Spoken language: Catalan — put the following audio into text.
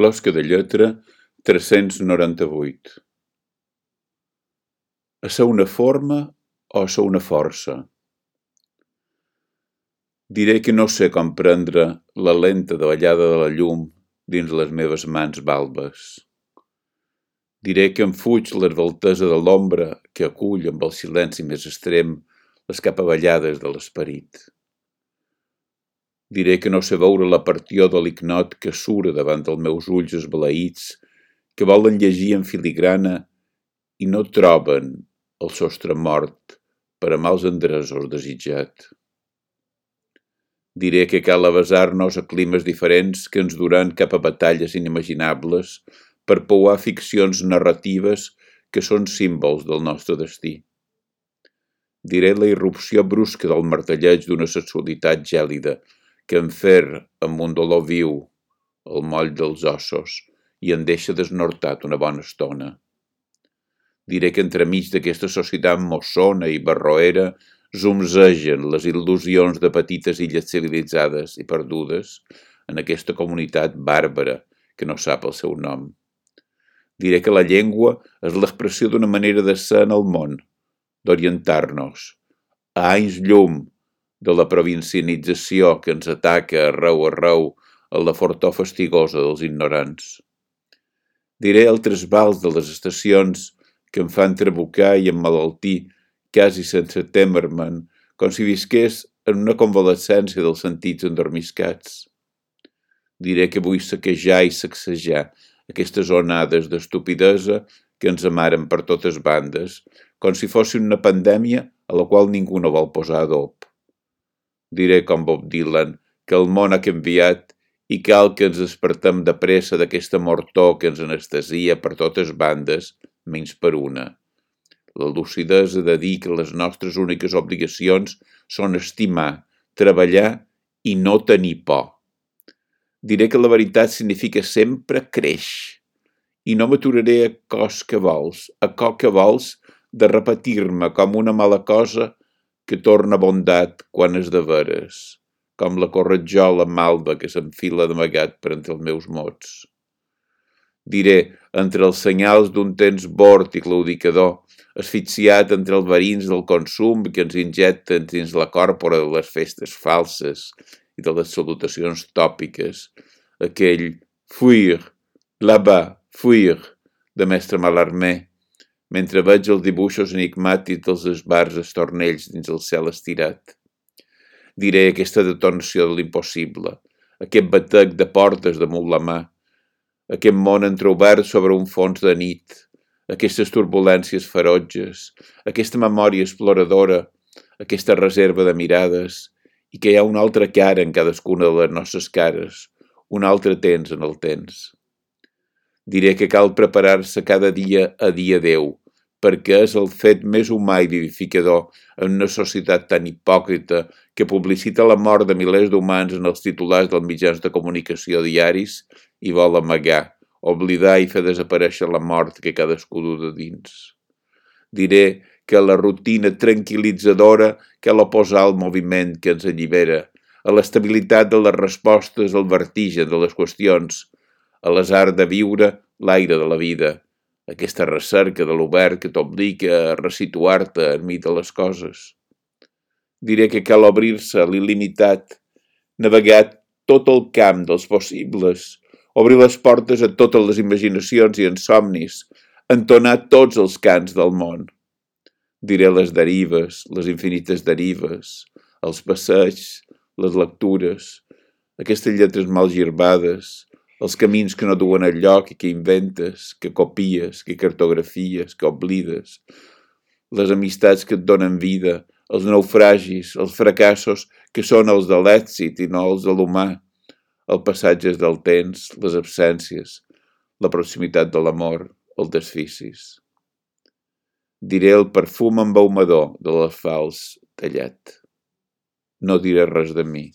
Closca de lletra tres-cents noranta-vuit. A ser una forma o ser una força? Diré que no sé com prendre la lenta davallada de la llum dins les meves mans balbes. Diré que em fuig l'esveltesa de l'ombra que acull amb el silenci més extrem les capavallades de l'esperit. Diré que no sé veure la partió de l'ignot que sura davant dels meus ulls esbalaïts, que volen llegir en filigrana i no troben el sostre mort per a mals endreços desitjat. Diré que cal avasar-nos a climes diferents que ens duran cap a batalles inimaginables per pouar ficcions narratives que són símbols del nostre destí. Diré la irrupció brusca del martelleig d'una sexualitat gèlida, que en fer amb un dolor viu el moll dels ossos i en deixa desnortat una bona estona. Diré que entremig d'aquesta societat mossona i barroera zumzegen les il·lusions de petites illes civilitzades i perdudes en aquesta comunitat bàrbara que no sap el seu nom. Diré que la llengua és l'expressió d'una manera de ser en el món, d'orientar-nos, a anys llum de la provincianització que ens ataca arreu arreu a la fortor fastigosa dels ignorants. Diré altres vals de les estacions que em fan trabucar i emmalaltir quasi sense temer-me'n, com si visqués en una convalescència dels sentits endormiscats. Diré que vull saquejar i sacsejar aquestes onades d'estupidesa que ens amaren per totes bandes, com si fossin una pandèmia a la qual ningú no vol posar adop. Diré com Bob Dylan que el món ha canviat i cal que ens despertem de pressa d'aquesta mortor que ens anestesia per totes bandes, menys per una. La lucidesa de dir que les nostres úniques obligacions són estimar, treballar i no tenir por. Diré que la veritat significa sempre creix i no m'aturaré a cos que vols, a co que vols, de repetir-me com una mala cosa que torna bondat quan és de veres, com la corretjola malva que s'enfila d'amagat per entre els meus mots. Diré, entre els senyals d'un temps bord i claudicador, asfixiat entre els verins del consum que ens injecten dins la còrpora de les festes falses i de les salutacions tòpiques, aquell fuir, là-bas, fuir, de mestre Malarmé, mentre veig els dibuixos enigmàtics dels esbars estornells dins el cel estirat. Diré aquesta detonació de l'impossible, aquest batec de portes damunt la mà, aquest món entreobert sobre un fons de nit, aquestes turbulències ferotges, aquesta memòria exploradora, aquesta reserva de mirades, i que hi ha una altra cara en cadascuna de les nostres cares, un altre temps en el temps. Diré que cal preparar-se cada dia a dia Déu, perquè és el fet més humà i vivificador en una societat tan hipòcrita que publicita la mort de milers d'humans en els titulars dels mitjans de comunicació diaris i vol amagar, oblidar i fer desaparèixer la mort que cadascú du de dins. Diré que la rutina tranquil·litzadora que l'oposar al moviment que ens allibera, a l'estabilitat de les respostes al vertigen de les qüestions, a l'asar de viure l'aire de la vida, aquesta recerca de l'obert que t'obliga a resituar-te enmig de les coses. Diré que cal obrir-se a l'il·limitat, navegar tot el camp dels possibles, obrir les portes a totes les imaginacions i ensomnis, entonar tots els cants del món. Diré les derives, les infinites derives, els passeigs, les lectures, aquestes lletres mal girbades, els camins que no duen al lloc i que inventes, que copies, que cartografies, que oblides, les amistats que et donen vida, els naufragis, els fracassos que són els de l'èxit i no els de l'humà, el passatge del temps, les absències, la proximitat de l'amor, els desficis. Diré el perfum embaumador de l'asfals tallat. No diré res de mi.